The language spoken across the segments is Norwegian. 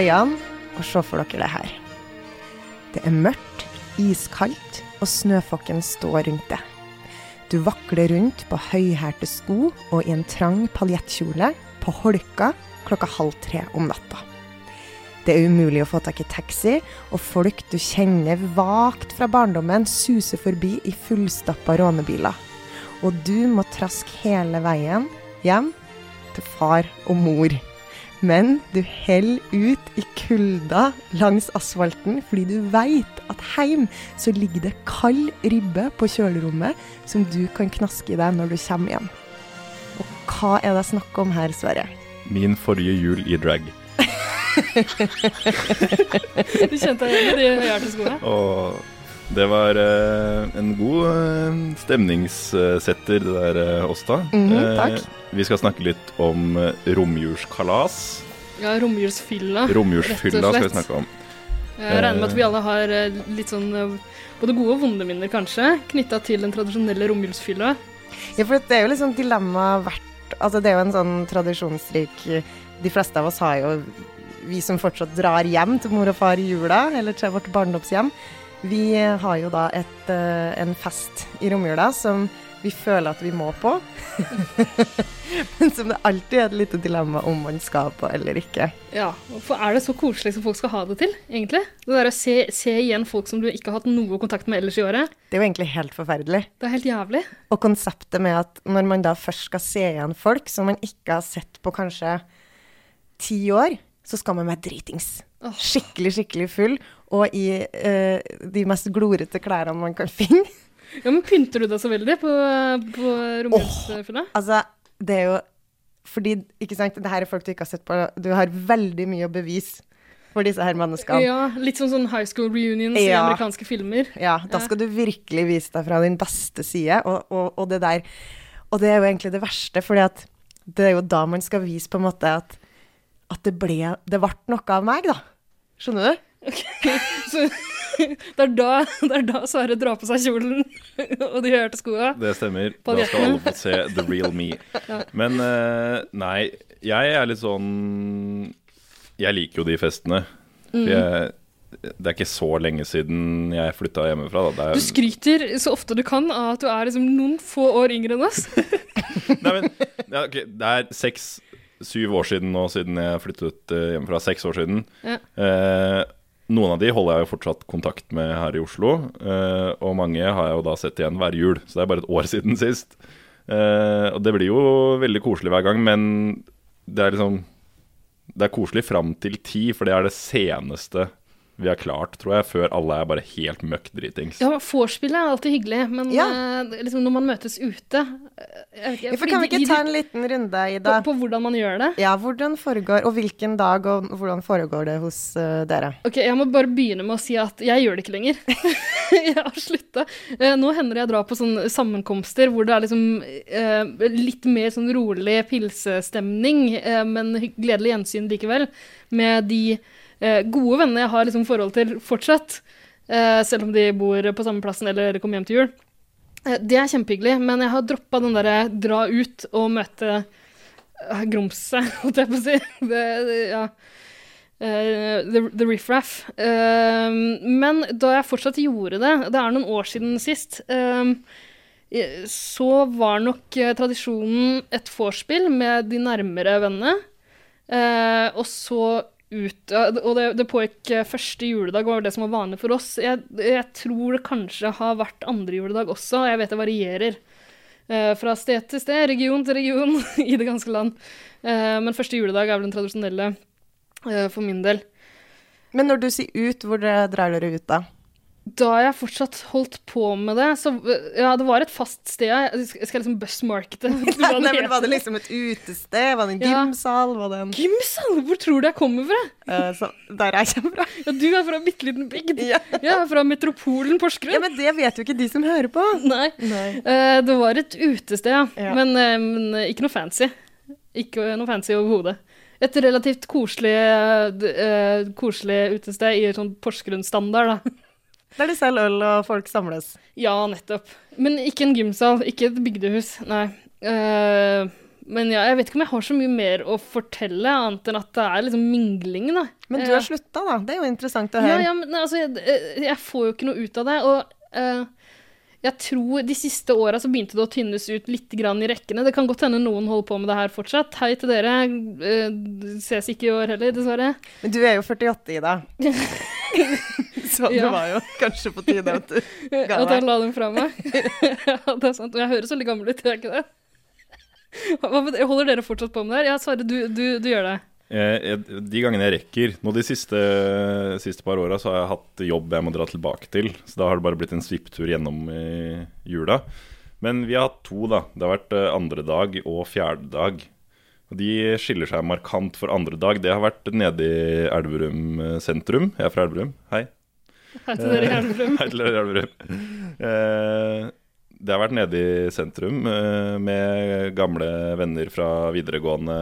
Øynene og se for dere det her. Det er mørkt, iskaldt, og snøfokken står rundt det. Du vakler rundt på høyhælte sko og i en trang paljettkjole på Holka klokka halv tre om natta. Det er umulig å få tak i taxi, og folk du kjenner vagt fra barndommen, suser forbi i fullstappa rånebiler. Og du må traske hele veien hjem til far og mor. Men du heller ut i kulda langs asfalten fordi du veit at heim så ligger det kald ribbe på kjølerommet som du kan knaske i deg når du kommer hjem. Og hva er det snakk om her, Sverre? Min forrige jul i drag. Du kjente deg igjen i de høyhælte det var uh, en god uh, stemningssetter, det der, eh, Åsta. Mhm, takk. Vi skal snakke litt om uh, romjulskalas. Ja, romjulsfylla. Romjulsfylla rett og skal vi snakke om. Jeg regner med at vi alle har litt sånn både gode og vonde minner, kanskje, knytta til den tradisjonelle romjulsfylla. Ja, for det er jo liksom dilemma hvert Altså, det er jo en sånn tradisjonsrik De fleste av oss har jo Vi som fortsatt drar hjem til mor og far i jula, eller til vårt barndomshjem, vi har jo da et, eh, en fest i romjula som vi føler at vi må på. Men som det alltid er et lite dilemma om man skal på eller ikke. Ja, for er det så koselig som folk skal ha det til, egentlig? Det der å se, se igjen folk som du ikke har hatt noe kontakt med ellers i året, Det er jo egentlig helt forferdelig. det er helt jævlig. Og konseptet med at når man da først skal se igjen folk som man ikke har sett på kanskje ti år, så skal man være dritings. Skikkelig, skikkelig full, og i uh, de mest glorete klærne man kan finne. Ja, men pynter du deg så veldig på, på romjulsfylla? Altså, det er jo fordi, ikke sant, det her er folk du ikke har sett på. Du har veldig mye å bevise for disse her menneskene. Ja, litt som sånn high school reunions i amerikanske filmer. Ja, da skal du virkelig vise deg fra din beste side, og, og, og det der Og det er jo egentlig det verste, fordi at det er jo da man skal vise på en måte at, at det ble Det ble noe av meg, da. Skjønner du? Så det er da, det er da Sverre drar på seg kjolen og de hørte skoa. Det stemmer. Da skal alle få se the real me. Men eh, nei, jeg er litt sånn Jeg liker jo de festene. Mm. For jeg, det er ikke så lenge siden jeg flytta hjemmefra. Da. Du er, skryter så ofte du kan av at du er liksom noen få år yngre enn oss. nei, men, ja, okay, det er seks-syv år siden nå, siden jeg flyttet eh, hjemmefra. Seks år siden. Ja. Eh, noen av de holder jeg jo fortsatt kontakt med her i Oslo, eh, og mange har jeg jo da sett igjen hver jul, så det er bare et år siden sist. Eh, og det blir jo veldig koselig hver gang, men det er liksom Det er koselig fram til ti, for det er det seneste vi har klart, tror jeg, før alle er bare helt møkk dritings. Ja, vorspielet er alltid hyggelig, men Ja. eh, liksom når man møtes ute eh, jeg vet ikke, Ja, for kan vi ikke ta en liten runde Ida? på, på hvordan man gjør det? Ja, hvordan foregår Og hvilken dag, og hvordan foregår det hos uh, dere? Ok, Jeg må bare begynne med å si at jeg gjør det ikke lenger. jeg har slutta. Uh, nå hender det jeg drar på sånne sammenkomster hvor det er liksom uh, litt mer sånn rolig pilsestemning, eh, men gledelig gjensyn likevel, med de eh, gode venner jeg har liksom forhold til fortsatt, eh, selv om de bor på samme plassen eller kommer hjem til jul. Eh, det er kjempehyggelig, men jeg har droppa den derre dra ut og møte uh, grumset, holdt jeg på å si. Det, det, ja. Uh, the, the riffraff. Uh, men da jeg fortsatt gjorde det, det er noen år siden sist, eh, eh, så var nok eh, tradisjonen et vorspiel med de nærmere vennene. Eh, og så ut Og det, det pågikk eh, første juledag, var det som var vanlig for oss. Jeg, jeg tror det kanskje har vært andre juledag også, jeg vet det varierer. Eh, fra sted til sted, region til region i det ganske land. Eh, men første juledag er vel den tradisjonelle eh, for min del. Men når du sier ut, hvor drar dere ut da? Da jeg fortsatt holdt på med det, så Ja, det var et fast sted. Jeg skal liksom buzzmarkete. Nei, men Var det liksom et utested? Var det en gymsal? Var det en Gymsal? Hvor tror du jeg kommer fra? Uh, så, Der jeg kommer fra? Ja, du er fra en bitte liten bygd. Ja. Jeg er fra metropolen Porsgrunn. ja, men det vet jo ikke de som hører på. Nei. Nei. Uh, det var et utested, ja. Ja. Men, uh, men ikke noe fancy. Ikke noe fancy overhodet. Et relativt koselig, uh, koselig utested i sånn Porsgrunn-standard, da. Der de selger øl og folk samles. Ja, nettopp. Men ikke en gymsal, ikke et bygdehus, nei. Uh, men ja, jeg vet ikke om jeg har så mye mer å fortelle, annet enn at det er liksom mingling, da. Men du Eh, har slutta, da. Det er jo interessant å Ja, høre. ja, men altså, jeg, eh, jeg får jo ikke noe ut av det. Og uh, jeg tror de siste åra så begynte det å tynnes ut litt grann i rekkene. Det kan godt hende noen holder på med det her fortsatt. Hei til dere. Eh, ses ikke i år heller, dessverre. Men du er jo 48, Ida. Så det var jo kanskje på tide at du ga At jeg la dem fra meg. ja, det er sant. Og jeg høres veldig gammel ut, gjør jeg ikke det? Holder dere fortsatt på med det her? Ja, Sverre, du, du, du gjør det. Eh, De gangene jeg rekker Nå De siste, siste par åra har jeg hatt jobb jeg må dra tilbake til. Så da har det bare blitt en svipptur gjennom i jula. Men vi har hatt to, da. Det har vært eh, andre dag og fjerde dag. Og De skiller seg markant for andre dag. Det har vært nede i Elverum eh, sentrum. Jeg er fra Elverum. Hei. Hei til dere i Elverum. Hei til dere i Elverum. Eh, det har vært nede i sentrum eh, med gamle venner fra videregående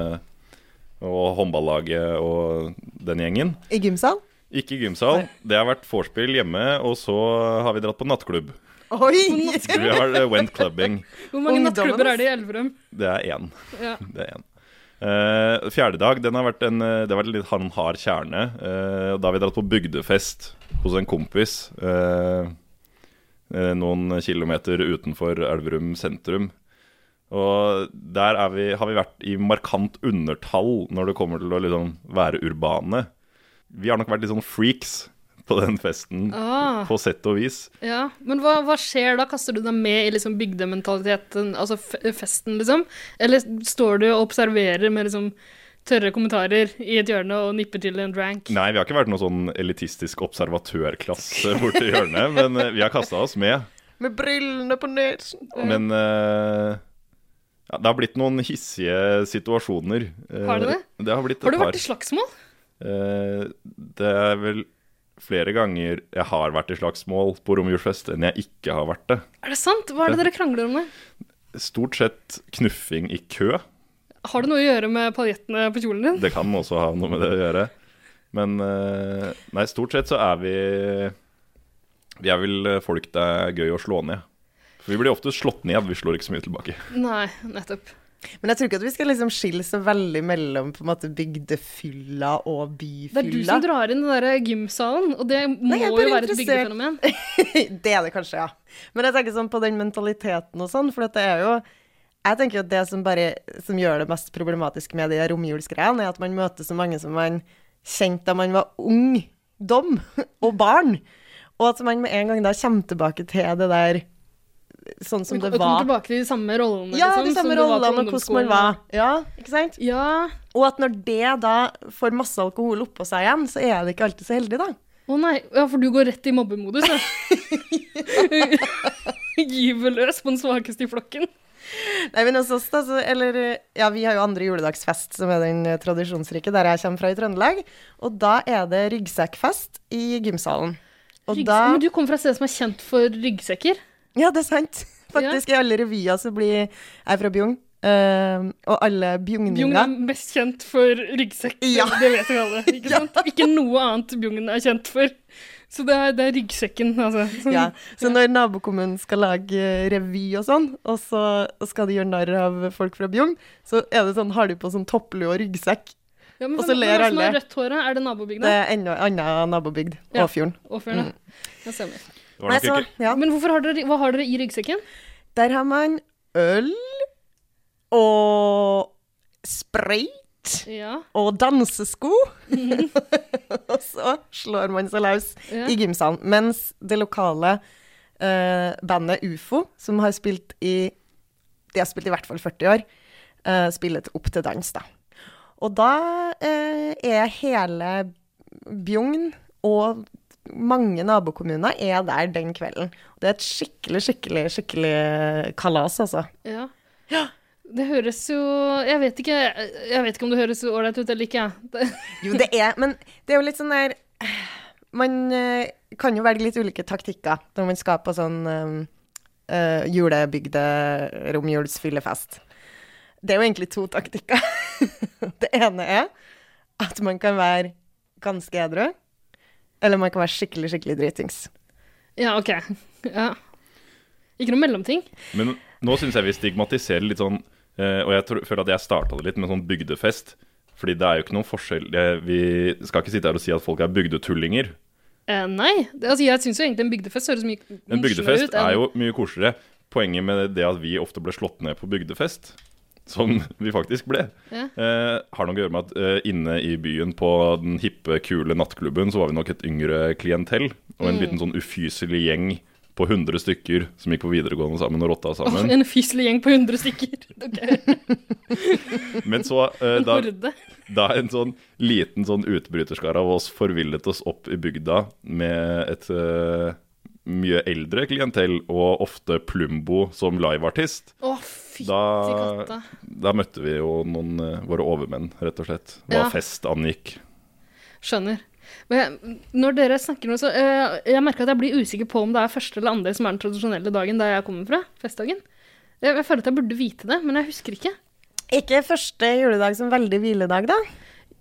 og håndballaget og den gjengen. I gymsal? Ikke i gymsal. Det har vært vorspiel hjemme, og så har vi dratt på nattklubb. Oi! Vi har eh, went clubbing. Hvor mange Ungdommen, nattklubber er det i Elverum? Det er én. Ja. Det er én. Eh, fjerde dag den har vært en, eh, det har vært en litt hard, hard kjerne. Uh, da har vi dratt på bygdefest hos en kompis. Uh, noen kilometer utenfor Elverum sentrum. Og der er vi, har vi vært i markant undertall når det kommer til å liksom være urbane. Vi har nok vært litt sånn freaks på den festen, Ah. på sett og vis. Ja, Men hva, hva skjer da? Kaster du deg med i liksom bygdementaliteten, altså f festen, liksom? Eller står du og observerer med liksom tørre kommentarer i et hjørne og nipper til en drank? Nei, vi har ikke vært noe sånn elitistisk observatørklasse borti hjørnet, men eh, vi har kasta oss med. Med brillene på nesen. Men uh, ja, det har blitt noen hissige situasjoner. Eh, Har det det? Det har blitt Har du vært i slagsmål? Eh, det er vel flere ganger jeg har vært i slagsmål på romjulsfest enn jeg ikke har vært det. Er det sant? Hva er det dere krangler om? det? Stort sett knuffing i kø. Har det noe å gjøre med paljettene på kjolen din? Det kan også ha noe med det å gjøre. Men eh, nei, stort sett så er vi Vi er vel folk det er gøy å slå ned. For vi blir ofte slått ned, vi slår ikke så mye tilbake. Nei, nettopp. Men jeg tror ikke at vi skal liksom skille så veldig mellom på en måte bygdefylla og byfylla. Det er du som drar inn den der gymsalen, og det må er jo være et bygdefenomen. det er det kanskje, ja. Men jeg tenker sånn på den mentaliteten og sånn, for det er jo Jeg tenker at det som bare som gjør det mest problematisk med de romjulsgreiene, er at man møter så mange som man kjente da man var ungdom og barn. Og at man med en gang da kommer tilbake til det der sånn som det var. kommer tilbake til de samme rollene, Ja, liksom, de samme rollene og hvordan man var. Ja, ikke sant? Ja, Og at når det da får masse alkohol oppå seg igjen, så er det ikke alltid så heldig, da. Å nei, ja, for du går rett i mobbemodus, ja. Gyver løs på den svakeste i flokken. Nei, men hos oss, da, så Eller ja, vi har jo andre juledagsfest, som er den tradisjonsrike der jeg kommer fra i Trøndelag. Og da er det ryggsekkfest i gymsalen. Da Men du kommer fra et sted som er kjent for ryggsekker. Ja, det er sant. Faktisk, i alle revyer så blir Jeg fra Bjugn, Uh, og alle Bjugn bjugninger er mest kjent for ryggsekk. Ja. Det vet vi alle. Ikke sant? Ikke noe annet Bjugn er kjent for. Så det er, det er ryggsekken, altså. Ja, så når nabokommunen skal lage eh, revy og sånn, og så skal de gjøre narr av folk fra Bjugn, så er det sånn, har de på sånn topplue og ryggsekk. Ja, men og så ler er alle. rødt håret? Er det Det er enda anna nabobygd. Ja. Åfjorden. Åfjorden, ja. Nei, så, ja. Men har dere, hva har dere i ryggsekken? Der har man øl og sprayt Ja. og dansesko. og så slår man seg løs Ja. i gymsalen. Mens det lokale uh, bandet UFO, som har spilt i De har spilt i hvert fall 40 år, uh, spiller opp til dans, da. Og da uh, er hele Bjugn og mange nabokommuner er der den kvelden. Det er et skikkelig, skikkelig, skikkelig kalas, altså. Ja. Det høres jo Jeg vet ikke, jeg vet ikke om det høres ålreit ut eller ikke. Jo, det er, men det er jo litt sånn der Man eh, kan jo velge litt ulike taktikker når man skal på sånn uh, julebygde romjulsfyllefest. Det er jo egentlig to taktikker. det ene er at man kan være ganske edru, eller man kan være skikkelig, skikkelig dritings. ja, OK. Ja. Ikke noe mellomting? Men nå syns jeg vi stigmatiserer litt sånn Eh, og jeg tror, føler at jeg starta det litt med sånn bygdefest. Fordi det er jo ikke noen forskjell Vi skal ikke sitte her og si at folk er bygdetullinger. Eh, nei. Det, altså, jeg syns jo egentlig en bygdefest høres mye En morsommere bygdefest ut. enn- er jo mye koseligere. Poenget med det at vi ofte ble slått ned på bygdefest, som vi faktisk ble, Ja. eh, har noe å gjøre med at eh, inne i byen på den hippe, kule nattklubben, så var vi nok et yngre klientell. Og en Mm. liten sånn ufyselig gjeng på 100 stykker som gikk på videregående sammen og rotta sammen. sammen. en fyselig gjeng på 100 stykker. Men så, eh, da, da en sånn liten sånn utbryterskare av oss forvillet oss opp i bygda med et eh, mye eldre klientell, og ofte Plumbo som liveartist. Fytti Da, da møtte vi jo noen uh, våre overmenn, rett og slett. Hva Ja. fest angikk. Skjønner. Men når dere snakker nå, så uh, Jeg merker at jeg blir usikker på om det er første eller andre som er den tradisjonelle dagen der jeg kommer fra. Festdagen. Jeg, jeg føler at jeg burde vite det, men jeg husker ikke. Ikke første juledag som veldig hviledag, da?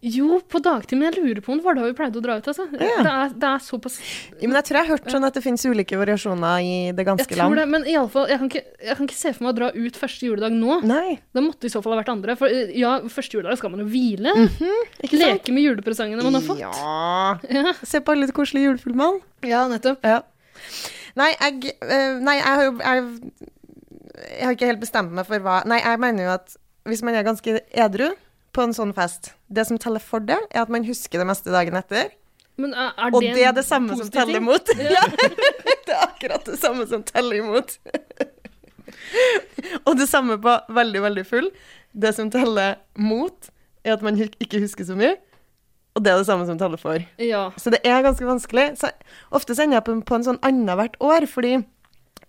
Jo, på dagtid, men jeg lurer på om det var da vi pleide å dra ut, altså. Ja. Det, er, det er såpass Ja, men jeg tror jeg har hørt sånn at det finnes ulike variasjoner i det Jeg ganske tror land. det, men i alle fall, jeg kan, ikke, jeg kan ikke se for meg å dra ut første juledag nå. Nei, Det måtte i så fall ha vært andre. For ja, første juledag skal man jo hvile. ikke sant? Leke med julepresangene man har fått. Ja. Ja, Se på alle de koselige julefilmene. ja nettopp. Ja. Nei, jeg, eh, nei, jeg har jo jeg, jeg har ikke helt bestemt meg for hva Nei, jeg mener jo at hvis man er ganske edru på en sånn fest Det som teller for det, er at man husker det meste dagen etter. Men er, er Og det det er det samme som teller imot. Ja. det er akkurat det samme som teller imot. og det samme på veldig, veldig full. Det som teller mot, er at man ikke husker så mye. Og det er det samme som teller for. Ja. Så det er ganske vanskelig. Så ofte ender jeg på, på en sånn annethvert år, fordi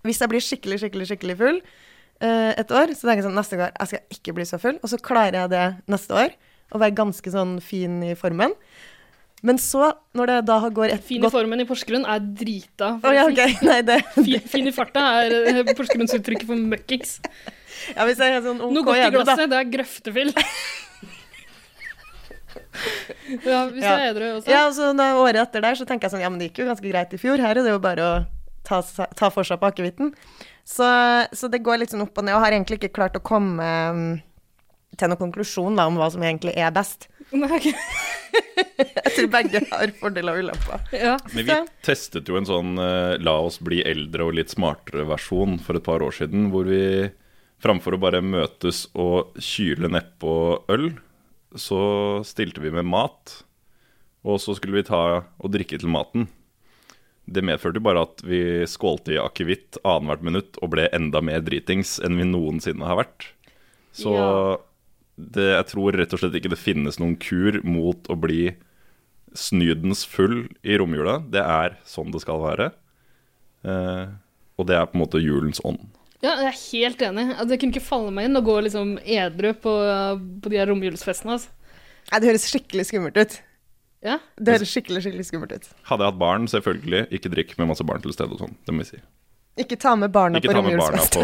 hvis jeg blir skikkelig, skikkelig, skikkelig full et år, så tenker jeg sånn neste år jeg skal ikke bli så full, og så klarer jeg det neste år, og være ganske sånn fin i formen. Men så, når det da går et Fin i formen i Porsgrunn er drita. Oh, ja, ok. Nei, det Fin, fin i farta er eh, Porsgrunnsuttrykket for møkkings. Ja, hvis jeg er sånn OK Noe godt i glasset, da. det er grøftefyll. ja, hvis Ja. jeg er edru også. Ja, så da, året etter der så tenker jeg sånn Ja, men det gikk jo ganske greit i fjor. Her er det jo bare å ta, ta for seg på akevitten. Så, så det går litt sånn opp og ned, og har egentlig ikke klart å komme mm, til noen konklusjon da, om hva som egentlig er best. Nei, ok. Jeg tror begge har fordeler og ulemper. ja. Men vi testet jo en sånn uh, la oss bli eldre og litt smartere versjon for et par år siden, hvor vi framfor å bare møtes og kyle nedpå øl, så stilte vi med mat, og så skulle vi ta og drikke til maten. Det medførte jo bare at vi skålte i akevitt annethvert minutt og ble enda mer dritings enn vi noensinne har vært. Så Ja. det, jeg tror rett og slett ikke det finnes noen kur mot å bli snydens full i romjula. Det er sånn det skal være. Eh, og det er på en måte julens ånd. ja, jeg er helt enig. Altså, jeg kunne ikke falle meg inn og gå liksom edru på, på de her romjulsfestene. Altså. Det høres skikkelig skummelt ut. Ja. Det høres skikkelig, skikkelig skummelt ut. Hadde jeg hatt barn, selvfølgelig, ikke drikk med masse barn til stede og sånn. Det må vi si. Ikke ta med barna Ikke på romjulsfest.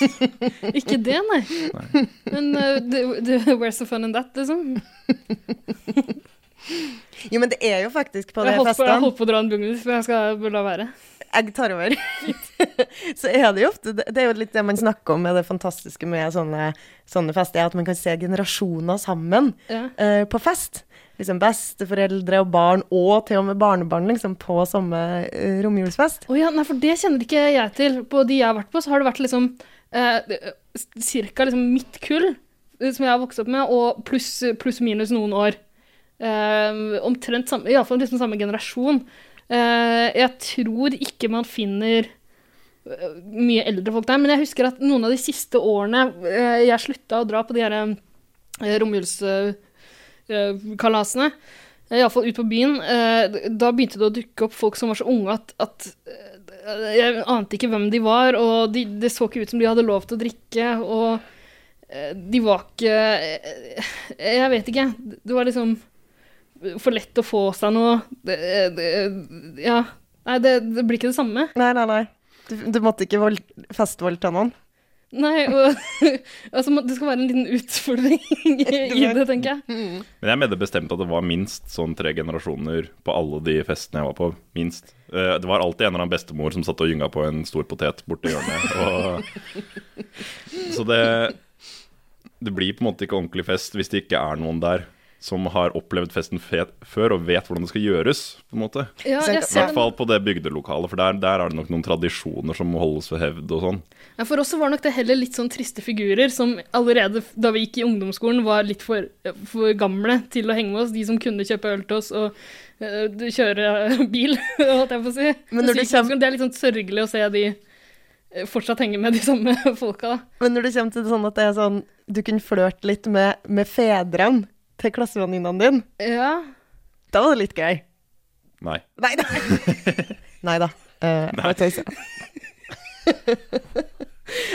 Ikke det, nei. Men uh, the, the, where's the fun in that, liksom? Jo, men det er jo faktisk på Jeg holdt festene jeg holdt på å dra en bungalow, men jeg skal la være. jeg tar over, så er det jo ofte Det er jo litt det man snakker om med det fantastiske med sånne, sånne fester, er at man kan se generasjoner sammen Ja. uh, på fest. Liksom besteforeldre og barn, og til og med barnebarn, liksom, på samme eh, romjulsfest. Å ja, nei, for det kjenner ikke jeg til. På de jeg har vært på, så har det vært liksom eh, cirka liksom mitt kull, eh, som jeg har vokst opp med, og pluss plus minus noen år. Eh, omtrent samme, iallfall liksom samme generasjon. Eh, jeg tror ikke man finner eh, mye eldre folk der, men jeg husker at noen av de siste årene eh, jeg slutta å dra på de her eh, romjulskalasene, eh, iallfall ut på byen, eh, da begynte det å dukke opp folk som var så unge at, at eh, jeg ante ikke hvem de var, og de, det så ikke ut som de hadde lov til å drikke, og de var ikke Jeg vet ikke. Det var liksom for lett å få seg noe det, det, Ja. Nei, det, det blir ikke det samme. Nei, nei, nei. Du, du måtte ikke vold, festvoldta noen. Nei, og altså, det skal være en liten utfordring i, det, tenker jeg. Men jeg mener bestemt at det var minst sånn tre generasjoner på alle de festene jeg var på. Minst. Eh, Det var alltid en eller annen bestemor som satt og gynga på en stor potet borti hjørnet. Og... Så det det blir på en måte ikke ordentlig fest hvis det ikke er noen der som har opplevd festen fet før og vet hvordan det skal gjøres. på en måte. Ja, I hvert fall på det bygdelokalet, for der, der er det nok noen tradisjoner som må holdes ved hevd og sånn. Ja, For oss var nok det heller litt sånn triste figurer som allerede da vi gikk i ungdomsskolen, var litt for, for gamle til å henge med oss. De som kunne kjøpe øl til oss og uh, kjøre bil, holdt jeg på å si. Men når du kommer... Det er litt sånn sørgelig å se de eh, fortsatt henge med de samme folka. da. Men når det kommer til sånn at det er sånn Du kunne flørte litt med, med fedrene til klassevenninnene dine, Ja. da var det litt gøy. Nei. Nei da. Nei da. Uh, tøyser.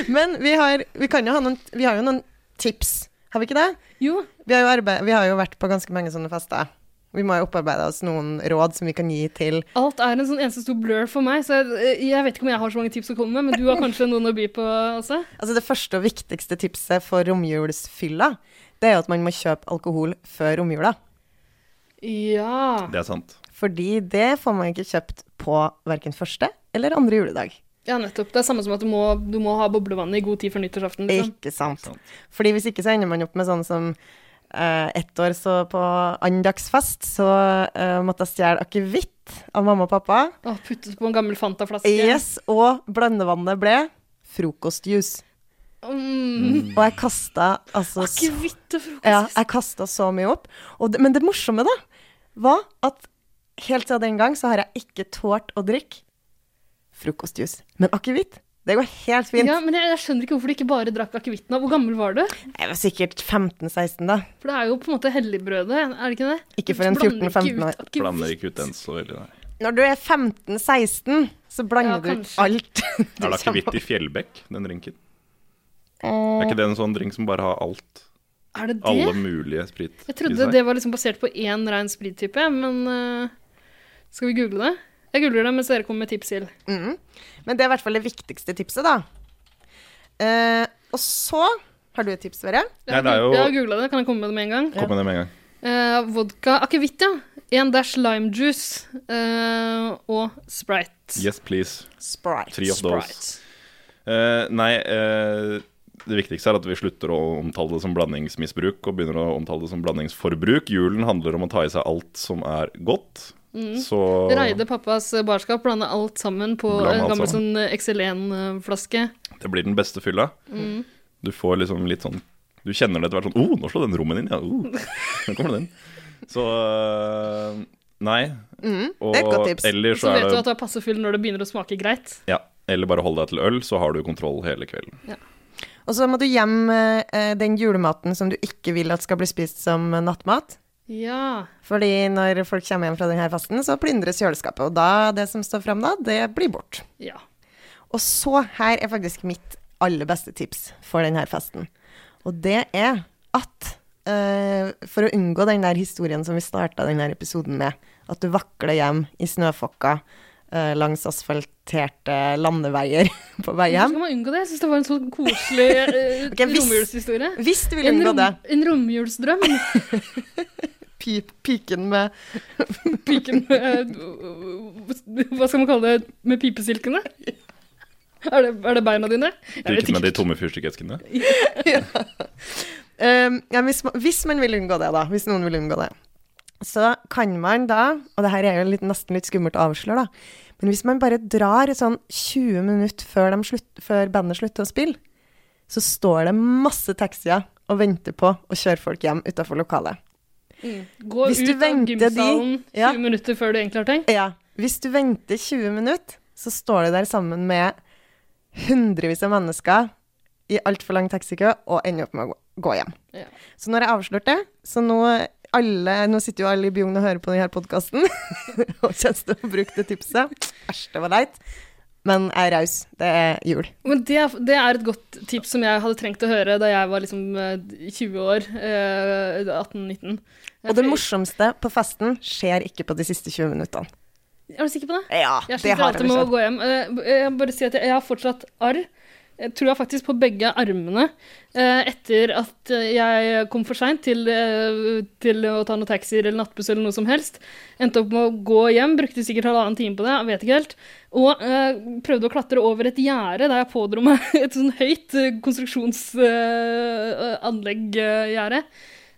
Men vi har, vi, kan jo ha noen, vi har jo noen tips, har vi ikke det? Jo, Vi har, jo arbeid, vi har jo vært på ganske mange sånne fester. Vi må jo opparbeide oss noen råd som vi kan gi til alt er en sånn eneste stor blur for meg, så jeg, jeg vet ikke om jeg har så mange tips å komme med, men du har kanskje noen å by på også? Altså Det første og viktigste tipset for romjulsfylla, det er jo at man må kjøpe alkohol før romjula. Ja. Det er sant. Fordi det får man ikke kjøpt på verken første eller andre juledag. Ja, nettopp. Det er samme som at du må, du må ha boblevannet i god tid før nyttårsaften. Liksom. Ikke sant. Sant. Fordi hvis ikke så ender man opp med sånn som eh, ett år så på andagsfest så eh, måtte jeg stjele akevitt av mamma og pappa. Å, puttes på en gammel Fanta-flaske. Yes, og blandevannet ble frokostjuice. Mm. Og jeg kasta altså Akevitt og frokost. ja, jeg kastet så mye opp. Og det, men det morsomme, da, var at helt siden den gang så har jeg ikke tålt å drikke frokostjuice. Men akevitt, det går helt fint. Ja, men jeg, jeg skjønner ikke hvorfor du ikke bare drakk akevitten. Hvor gammel var du? Jeg var sikkert 15-16 da. For det er jo på en måte helligbrødet, er det ikke det? Ikke for en 14-15 år. Blander ikke ut den så veldig, nei. Når du er 15-16, så blander Ja, du ut alt. Er det akevitt i Fjellbekk, den drinken? Er ikke det en sånn drink som bare har alt? Er det det? Alle mulige sprit Jeg i trodde seg? det var liksom basert på én rein sprittype, men uh, skal vi google det? Jeg googler det mens dere kommer med tips til. Mm. Men det er i hvert fall det viktigste tipset, da. Uh, og så har du et tips, Sverre? Jeg har, Nei, det jo- jeg har googla det, kan jeg komme med det med en gang? Kom med det med en gang. Uh, vodka akevitt, ja. En dash lime juice eh, og Sprite. Yes, please. Sprite. Three of those. Eh, nei, eh, det viktigste er at vi slutter å omtale det som blandingsmisbruk og begynner å omtale det som blandingsforbruk. Julen handler om å ta i seg alt som er godt. Så Reide pappas barskap, blande alt sammen på en gammel sånn XL1-flaske. det blir den beste fylla. Mm. Du får liksom litt sånn Du kjenner det etter hvert sånn Å, nå slår den rommen inn, ja. Oh, nå kommer den. Så eh, Nei. Mm, Og det er et godt tips. ellers Så så vet er du at du er passe full når det begynner å smake greit. Ja. Eller bare hold deg til øl, så har du kontroll hele kvelden. Og så må du gjemme eh, den julematen som du ikke vil at skal bli spist som nattmat. Ja. Fordi når folk kommer hjem fra denne festen, så plyndres kjøleskapet. Og da, det som står fram da, det blir bort. Ja. Og så, her er faktisk mitt aller beste tips for denne festen. Og det er at eh, for å unngå den der historien som vi starta denne episoden med, at du vakler hjem i snøfokka eh, langs asfalterte landeveier på vei Hvordan skal man unngå det? Jeg syns det var en så koselig eh, Ok, hvis- romjulshistorie. Hvis du vil unngå rom, det, en romjulsdrøm. piken med Piken med Hva skal man kalle det? Med pipesilkene? Er det, er det beina dine? Jeg Piken med de tomme fyrstikkeskene. Um, ja, hvis, man, hvis man vil unngå det, da, hvis noen vil unngå det, så kan man da, og det her er jo litt, nesten litt skummelt å avsløre, da, men hvis man bare drar sånn 20 minutter før, slutt, før bandet slutter å spille, så står det masse taxier og venter på å kjøre folk hjem utafor lokalet. Mm. Gå Hvis ut av gymsalen de- gymsalen 20 ja. minutter før du egentlig har tenkt. Ja, hvis du venter 20 minutter, så står du der sammen med hundrevis av mennesker i altfor lang taxikø og ender opp med å gå- hjem. Ja. Så har jeg avslørt det, så nå, alle, nå sitter jo alle i Bjugn og hører på denne podkasten og kjennes til å bruke det tipset. Æsj, det var leit. Men jeg er raus. Det er jul. Men det, det er et godt tips som jeg hadde trengt å høre da jeg var liksom eh, 20 år. eh, 18-19. Og det morsomste på festen skjer ikke på de siste 20 minuttene. Er du sikker på det? Ja, Jeg det sliter har alltid jeg med å gå hjem. Eh, Jeg bare si at jeg, jeg har fortsatt arr jeg tror jeg faktisk på begge armene eh, etter at jeg kom for seint til, eh, til å ta noen taxier eller nattbuss eller noe som helst. Endte opp med å gå hjem, brukte sikkert halvannen time på det, jeg vet ikke helt. Og eh, prøvde å klatre over et gjerde der jeg pådro meg et sånn høyt eh, konstruksjonsanlegg-gjerde.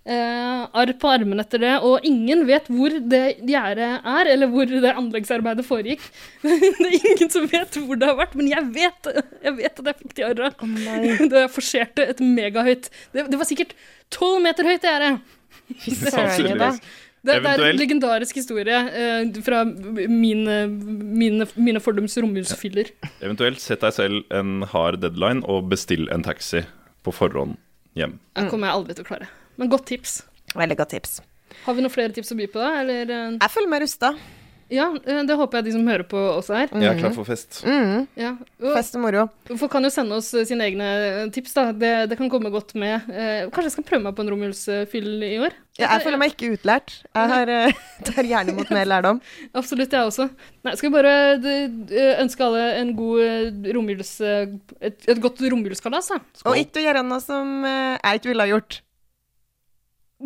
Eh, arr på armene etter det, og ingen vet hvor det gjerdet er, eller hvor det anleggsarbeidet foregikk. det er ingen som vet hvor det har vært, men jeg vet, jeg vet at jeg fikk de arra oh, da jeg forserte et megahøyt det, det var sikkert tolv meter høyt det gjerdet. Det, det er en legendarisk historie eh, fra mine, mine, mine fordums romjulsfyller. Eventuelt sett deg selv en hard deadline og bestill en taxi på forhånd hjem. Det kommer jeg aldri til å klare. Men godt tips. Veldig godt tips. Har vi noen flere tips å by på, da? Eller, eh, Jeg føler meg rusta. ja, eh, det håper jeg de som hører på, også er. Jeg er klar for fest. Mm. Ja. Og Fest og moro. Folk kan jo sende oss eh, sine egne tips, da. Det, det kan komme godt med. Eh, kanskje jeg skal prøve meg på en romjulsfyll i år? Ja, jeg føler meg ikke utlært. Jeg har, tar gjerne imot mer lærdom. Absolutt, jeg også. Nei, skal vi bare ønske alle en god romjuls... Et, et godt romjulskalas, da. Og ikke å gjøre noe som jeg ikke ville ha gjort.